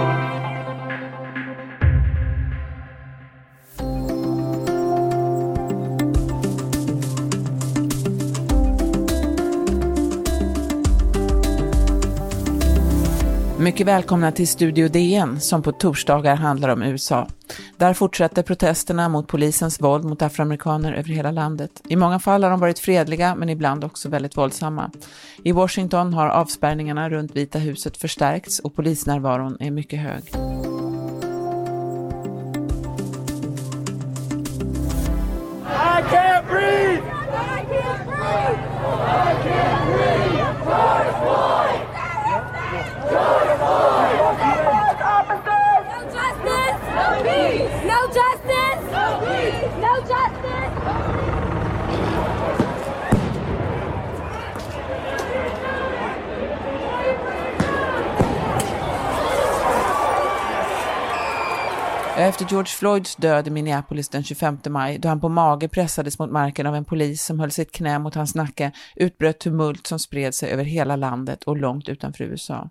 you. Mycket välkomna till Studio DN som på torsdagar handlar om USA. Där fortsätter protesterna mot polisens våld mot afroamerikaner över hela landet. I många fall har de varit fredliga men ibland också väldigt våldsamma. I Washington har avspärrningarna runt Vita huset förstärkts och polisnärvaron är mycket hög. Efter George Floyds död i Minneapolis den 25 maj, då han på mage pressades mot marken av en polis som höll sitt knä mot hans nacke, utbröt tumult som spred sig över hela landet och långt utanför USA.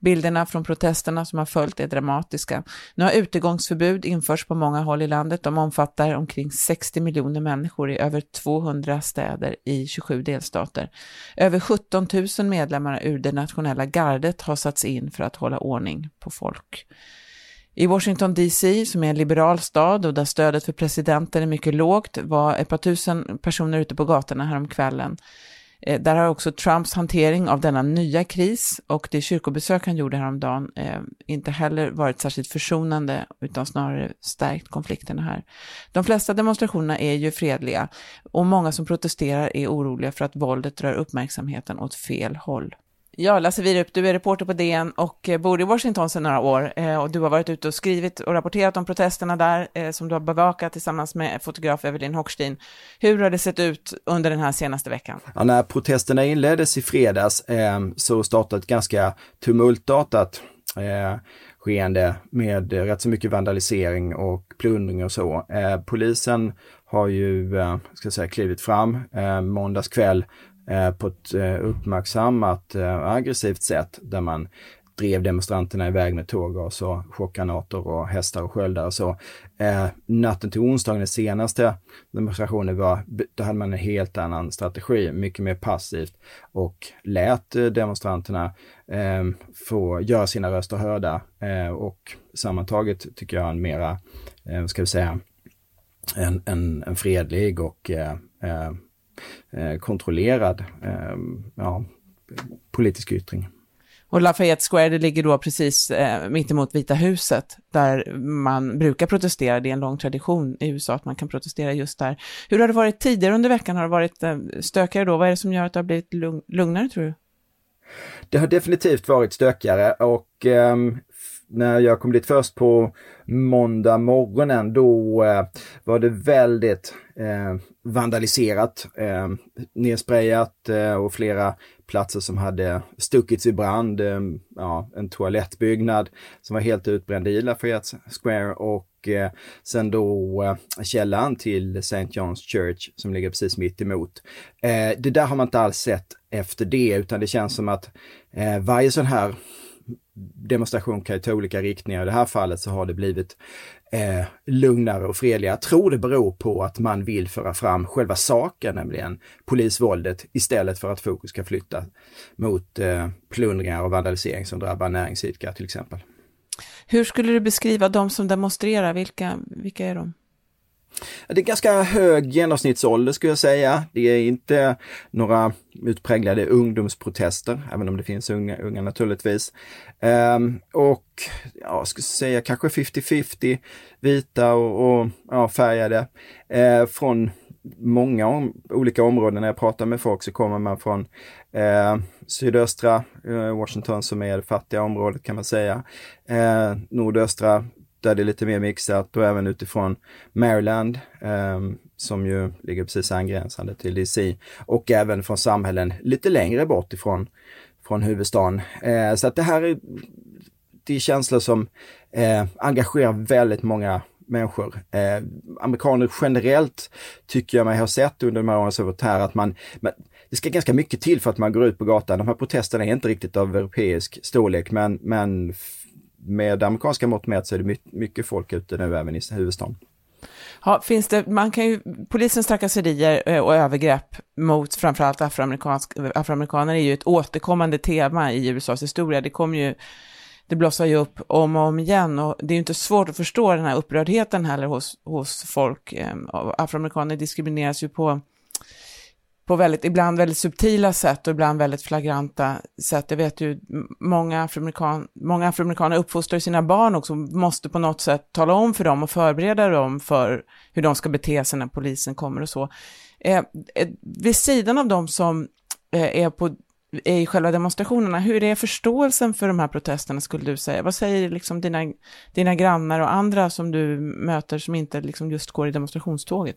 Bilderna från protesterna som har följt är dramatiska. Nu har utegångsförbud införts på många håll i landet. De omfattar omkring 60 miljoner människor i över 200 städer i 27 delstater. Över 17 000 medlemmar ur det nationella gardet har satts in för att hålla ordning på folk. I Washington DC, som är en liberal stad och där stödet för presidenten är mycket lågt, var ett par tusen personer ute på gatorna häromkvällen. Eh, där har också Trumps hantering av denna nya kris och det kyrkobesök han gjorde häromdagen eh, inte heller varit särskilt försonande utan snarare stärkt konflikterna här. De flesta demonstrationerna är ju fredliga och många som protesterar är oroliga för att våldet drar uppmärksamheten åt fel håll. Ja, Lasse Wierup, du är reporter på DN och eh, bor i Washington sedan några år eh, och du har varit ute och skrivit och rapporterat om protesterna där eh, som du har bevakat tillsammans med fotograf Evelyn Hochstein. Hur har det sett ut under den här senaste veckan? Ja, när protesterna inleddes i fredags eh, så startade ett ganska tumultartat eh, skeende med rätt så mycket vandalisering och plundring och så. Eh, polisen har ju, eh, ska jag säga, klivit fram eh, måndags kväll Eh, på ett eh, uppmärksammat eh, aggressivt sätt där man drev demonstranterna iväg med tårgas och chockgranater och hästar och sköldar och så. Eh, natten till onsdagen, den senaste demonstrationen, var, då hade man en helt annan strategi, mycket mer passivt och lät demonstranterna eh, få göra sina röster hörda eh, och sammantaget tycker jag en mera, eh, vad ska vi säga, en, en, en fredlig och kontrollerad eh, ja, politisk yttring. Och Lafayette Square, det ligger då precis eh, mittemot Vita huset, där man brukar protestera. Det är en lång tradition i USA att man kan protestera just där. Hur har det varit tidigare under veckan? Har det varit eh, stökigare då? Vad är det som gör att det har blivit lugn lugnare, tror du? Det har definitivt varit stökigare och eh, när jag kom dit först på måndag morgonen, då eh, var det väldigt eh, vandaliserat, eh, nedsprayat eh, och flera platser som hade stuckits i brand. Eh, ja, en toalettbyggnad som var helt utbränd i Lafayette Square och eh, sen då eh, källan till St. John's Church som ligger precis mitt emot. Eh, det där har man inte alls sett efter det utan det känns som att eh, varje sån här demonstration kan ju ta olika riktningar. I det här fallet så har det blivit eh, lugnare och fredligare. Jag tror det beror på att man vill föra fram själva saken, nämligen polisvåldet, istället för att fokus ska flytta mot eh, plundringar och vandalisering som drabbar näringsidkare till exempel. Hur skulle du beskriva de som demonstrerar? Vilka, vilka är de? Det är ganska hög genomsnittsålder skulle jag säga. Det är inte några utpräglade ungdomsprotester, även om det finns unga, unga naturligtvis. Um, och ja, jag skulle säga kanske 50-50 vita och, och ja, färgade uh, från många om, olika områden. När jag pratar med folk så kommer man från eh, sydöstra eh, Washington som är det fattiga området kan man säga. Eh, nordöstra där det är lite mer mixat och även utifrån Maryland eh, som ju ligger precis angränsande till DC och även från samhällen lite längre bort ifrån från huvudstaden. Eh, så att det här är, det är känslor som eh, engagerar väldigt många människor. Eh, amerikaner generellt tycker jag mig ha sett under de här åren som varit här att man, man, det ska ganska mycket till för att man går ut på gatan. De här protesterna är inte riktigt av europeisk storlek men, men med amerikanska mått mätt så är det mycket folk ute nu även i huvudstaden. Ja, finns det, man kan ju, polisens trakasserier eh, och övergrepp mot framförallt afroamerikaner är ju ett återkommande tema i USAs historia. Det kommer ju, det blossar ju upp om och om igen och det är ju inte svårt att förstå den här upprördheten heller hos, hos folk. Eh, afroamerikaner diskrimineras ju på på väldigt, ibland väldigt subtila sätt och ibland väldigt flagranta sätt. Jag vet ju många, afroamerikan, många afroamerikaner uppfostrar sina barn också, måste på något sätt tala om för dem och förbereda dem för hur de ska bete sig när polisen kommer och så. Eh, eh, vid sidan av de som eh, är på är i själva demonstrationerna, hur är förståelsen för de här protesterna skulle du säga? Vad säger liksom dina, dina grannar och andra som du möter som inte liksom just går i demonstrationståget?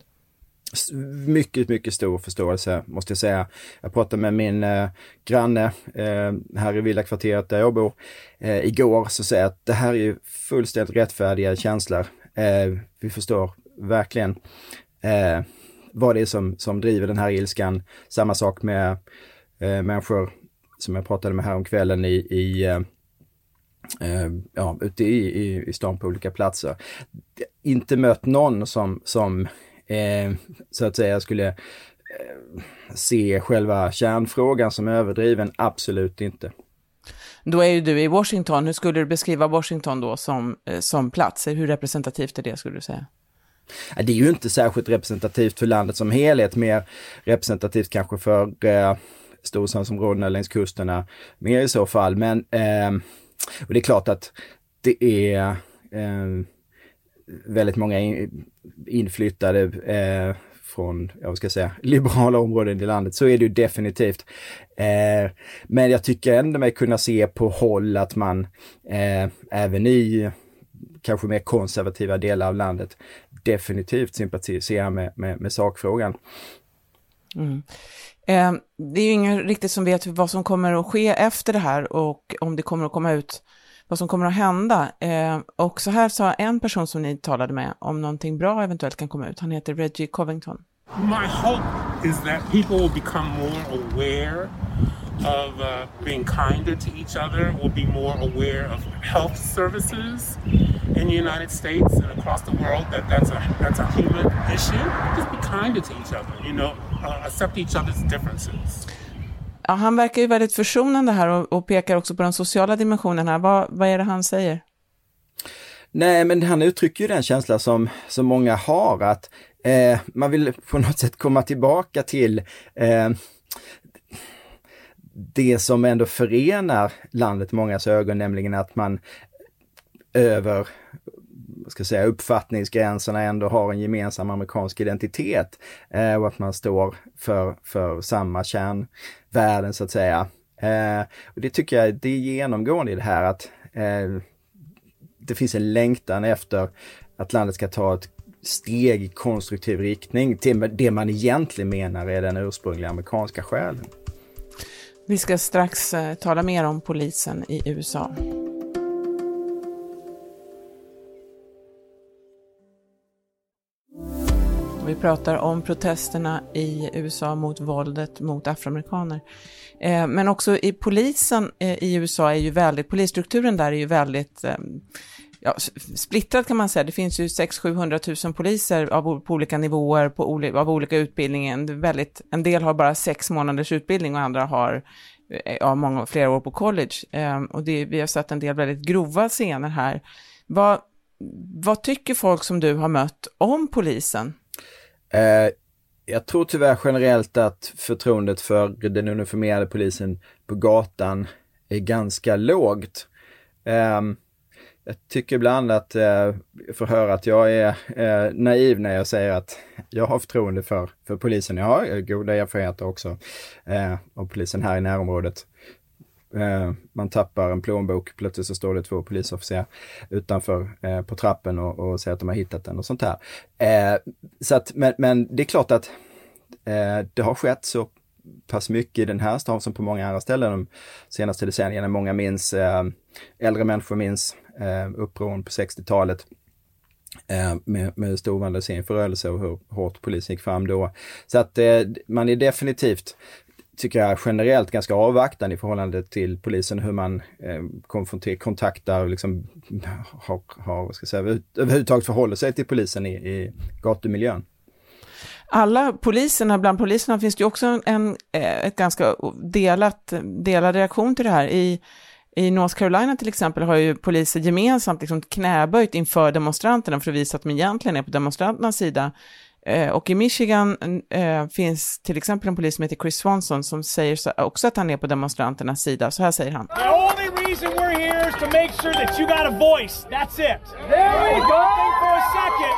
Mycket, mycket stor förståelse måste jag säga. Jag pratade med min eh, granne eh, här i villakvarteret där jag bor eh, igår, så säger jag att det här är ju fullständigt rättfärdiga känslor. Eh, vi förstår verkligen eh, vad det är som, som driver den här ilskan. Samma sak med eh, människor som jag pratade med här om kvällen i, i eh, eh, ja, ute i, i, i stan på olika platser. Inte mött någon som, som eh, så att säga skulle eh, se själva kärnfrågan som överdriven, absolut inte. Då är ju du i Washington, hur skulle du beskriva Washington då som, eh, som plats? Hur representativt är det skulle du säga? Det är ju inte särskilt representativt för landet som helhet, mer representativt kanske för eh, storstadsområdena längs kusterna, mer i så fall. Men eh, och det är klart att det är eh, väldigt många inflyttade eh, från, jag ska säga, liberala områden i landet, så är det ju definitivt. Eh, men jag tycker ändå mig kunna se på håll att man eh, även i kanske mer konservativa delar av landet definitivt sympatiserar med, med, med sakfrågan. Mm. Eh, det är ju ingen riktigt som vet vad som kommer att ske efter det här och om det kommer att komma ut vad som kommer att hända. Eh, och så här sa en person som ni talade med om någonting bra eventuellt kan komma ut. Han heter Reggie Covington. My hope is that people will become more aware of uh, being kinder to each other, will be more aware of health services in the United States and across the world. That that's a that's a human issue. Just be kinder to each other. You know, uh, accept each other's differences. Ja, han verkar ju väldigt försonande här och, och pekar också på den sociala dimensionen här. Vad, vad är det han säger? Nej, men han uttrycker ju den känsla som, som många har att eh, man vill på något sätt komma tillbaka till eh, det som ändå förenar landet i mångas ögon, nämligen att man över ska säga, uppfattningsgränserna ändå har en gemensam amerikansk identitet eh, och att man står för, för samma kärnvärden så att säga. Eh, och det tycker jag det är genomgående i det här att eh, det finns en längtan efter att landet ska ta ett steg i konstruktiv riktning till det man egentligen menar är den ursprungliga amerikanska själen. Vi ska strax eh, tala mer om polisen i USA. Vi pratar om protesterna i USA mot våldet mot afroamerikaner. Eh, men också i polisen eh, i USA är ju väldigt, polisstrukturen där är ju väldigt eh, ja, splittrad kan man säga. Det finns ju 600-700 000 poliser av, på olika nivåer, på oli, av olika utbildningar. Väldigt, en del har bara sex månaders utbildning och andra har eh, ja, många, flera år på college. Ehm, och det, vi har sett en del väldigt grova scener här. Vad, vad tycker folk som du har mött om polisen? Eh, jag tror tyvärr generellt att förtroendet för den uniformerade polisen på gatan är ganska lågt. Eh, jag tycker ibland att eh, jag får höra att jag är eh, naiv när jag säger att jag har förtroende för, för polisen. Jag har eh, goda erfarenheter också eh, av polisen här i närområdet. Eh, man tappar en plånbok, plötsligt så står det två polisofficerare utanför eh, på trappen och, och, säger att de har hittat den och sånt här. Eh, så att, men, men, det är klart att det har skett så pass mycket i den här staden som på många andra ställen de senaste decennierna. Många minns, äldre människor minns eh, upproren på 60-talet. med, med stor vandalisering förödelse och hur hårt polisen gick fram då. Så att man är definitivt tycker jag generellt ganska avvaktande i förhållande till polisen hur man eh, konfronterar, kontaktar, liksom har, har vad ska jag säga, överhuvudtaget förhåller sig till polisen i, i gatumiljön. Alla poliserna, bland poliserna finns det ju också en, eh, ett ganska delat, delad reaktion till det här. I, i North Carolina till exempel har ju poliser gemensamt liksom knäböjt inför demonstranterna för att visa att de egentligen är på demonstranternas sida. Eh, och i Michigan eh, finns till exempel en polis som heter Chris Swanson som säger också att han är på demonstranternas sida. Så här säger han. The only reason we're here is to make sure that you got a voice. That's it. There we go. Don't think for a second.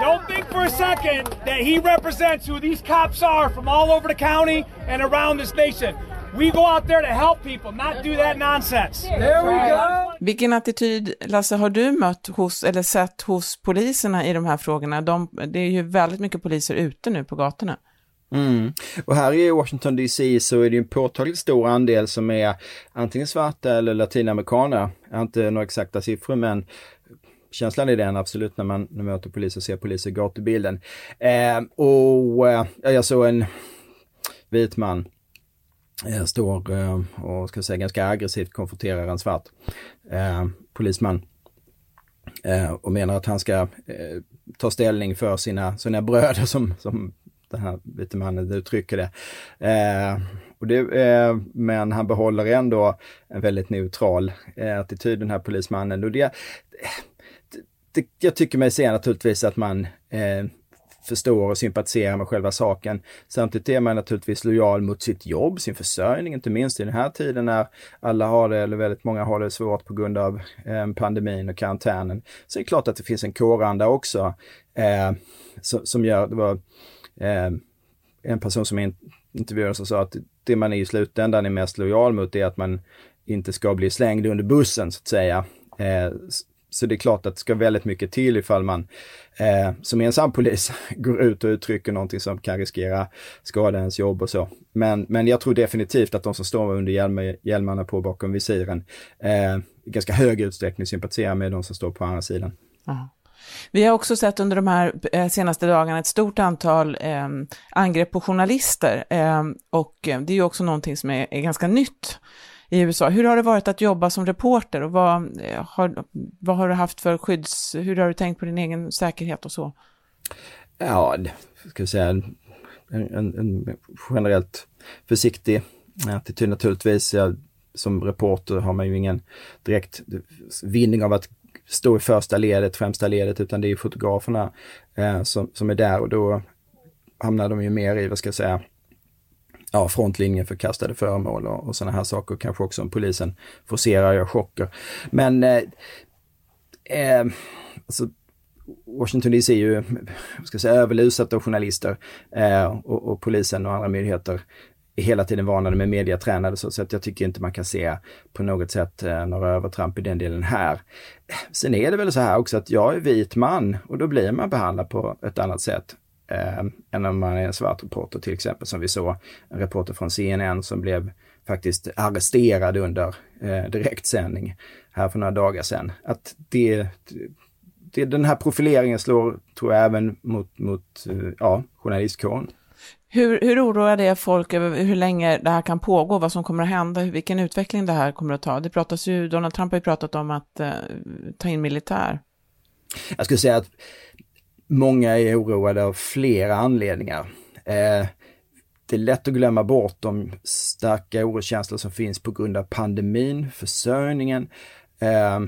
Don't think for a second that he represents who these cops are from all over the county and around this nation. We go out there to help people, not do that nonsense. There we go. Vilken attityd, Lasse, har du mött hos, eller sett hos poliserna i de här frågorna? De, det är ju väldigt mycket poliser ute nu på gatorna. Mm. Och här i Washington DC så är det en påtagligt stor andel som är antingen svarta eller latinamerikaner. Jag har inte några exakta siffror men känslan är den absolut när man, när man möter poliser och ser poliser i gatubilden. Eh, och eh, jag såg en vit man Eh, står eh, och ska säga ganska aggressivt konfronterar en svart eh, polisman eh, och menar att han ska eh, ta ställning för sina, sina bröder som, som den här vite mannen uttrycker det. Eh, och det eh, men han behåller ändå en väldigt neutral eh, attityd den här polismannen. Och det, det, jag tycker mig se naturligtvis att man förstår och sympatiserar med själva saken. Samtidigt är man naturligtvis lojal mot sitt jobb, sin försörjning, inte minst i den här tiden när alla har det, eller väldigt många har det svårt på grund av eh, pandemin och karantänen. Så det är klart att det finns en kåranda också eh, som, som gör, det var eh, en person som intervjuades som sa att det man i slutändan är mest lojal mot är att man inte ska bli slängd under bussen så att säga. Eh, så det är klart att det ska väldigt mycket till ifall man eh, som ensam polis går ut och uttrycker någonting som kan riskera skada ens jobb och så. Men, men jag tror definitivt att de som står under hjälm, hjälmarna på bakom visiren eh, i ganska hög utsträckning sympatiserar med de som står på andra sidan. Aha. Vi har också sett under de här eh, senaste dagarna ett stort antal eh, angrepp på journalister ehm, eh, och det är ju också någonting som är, är ganska nytt i USA. Hur har det varit att jobba som reporter och vad eh, har, vad har du haft för skydds... Hur har du tänkt på din egen säkerhet och så? Ja, ska jag säga en, en, en generellt försiktig attityd naturligtvis. Jag, som reporter har man ju ingen direkt vinning av att stå i första ledet, främsta ledet, utan det är fotograferna eh, som, som är där och då hamnar de ju mer i, vad ska jag säga, ja, frontlinjen för kastade föremål och, och sådana här saker. Kanske också om polisen forcerar gör chocker. Men eh, eh, alltså, Washington DC är ju, ska säga, överlusat av journalister eh, och, och, polisen och andra myndigheter är hela tiden varnade med mediatränade så, så att jag tycker inte man kan se på något sätt eh, några övertramp i den delen här. Sen är det väl så här också att jag är vit man och då blir man behandlad på ett annat sätt eh, än om man är en svart reporter till exempel som vi såg en reporter från CNN som blev faktiskt arresterad under eh, direktsändning här för några dagar sedan. Att det, det, den här profileringen slår, tror jag, även mot, mot eh, ja, journalistkåren. Hur, hur oroar det folk över hur länge det här kan pågå, vad som kommer att hända, vilken utveckling det här kommer att ta? Det pratas ju, Donald Trump har ju pratat om att eh, ta in militär. Jag skulle säga att många är oroade av flera anledningar. Eh, det är lätt att glömma bort de starka oroskänslor som finns på grund av pandemin, försörjningen, eh,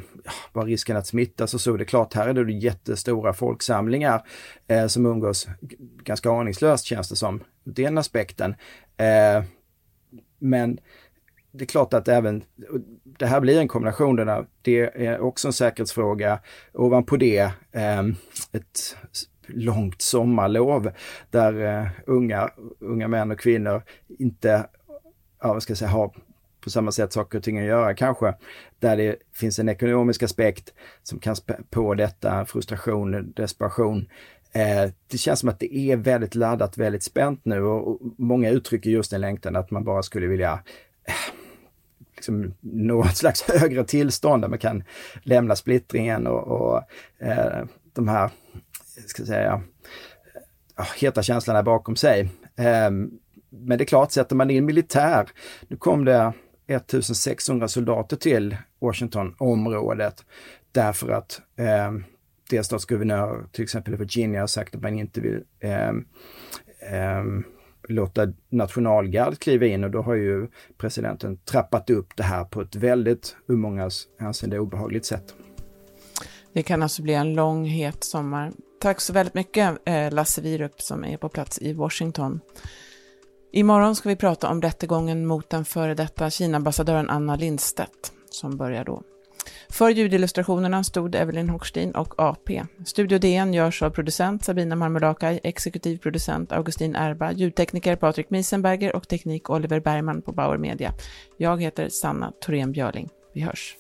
bara risken att smittas och så. Det är klart, här är det jättestora folksamlingar eh, som umgås ganska aningslöst känns det som, den aspekten. Eh, men det är klart att även, det här blir en kombination där det är också en säkerhetsfråga. Ovanpå det eh, ett långt sommarlov där eh, unga, unga män och kvinnor inte, ja vad ska jag säga, har på samma sätt saker och ting att göra kanske. Där det finns en ekonomisk aspekt som kan spä på detta, frustration, desperation. Eh, det känns som att det är väldigt laddat, väldigt spänt nu och, och många uttrycker just en längtan att man bara skulle vilja eh, liksom nå ett slags högre tillstånd där man kan lämna splittringen och, och eh, de här, ska jag säga, heta känslorna bakom sig. Eh, men det är klart, sätter man in militär, nu kom det 1600 soldater till Washington-området därför att eh, delstatsguvernör till exempel i Virginia har sagt att man inte vill eh, eh, låta nationalgard kliva in och då har ju presidenten trappat upp det här på ett väldigt, ur mångas hänseende, obehagligt sätt. Det kan alltså bli en lång, het sommar. Tack så väldigt mycket eh, Lasse Wierup som är på plats i Washington. Imorgon ska vi prata om rättegången mot den före detta Kina-ambassadören Anna Lindstedt som börjar då. För ljudillustrationerna stod Evelyn Hochstein och AP. Studio DN görs av producent Sabina Marmelakai, exekutiv producent Augustin Erba, ljudtekniker Patrik Miesenberger och teknik Oliver Bergman på Bauer Media. Jag heter Sanna Thorén Björling. Vi hörs.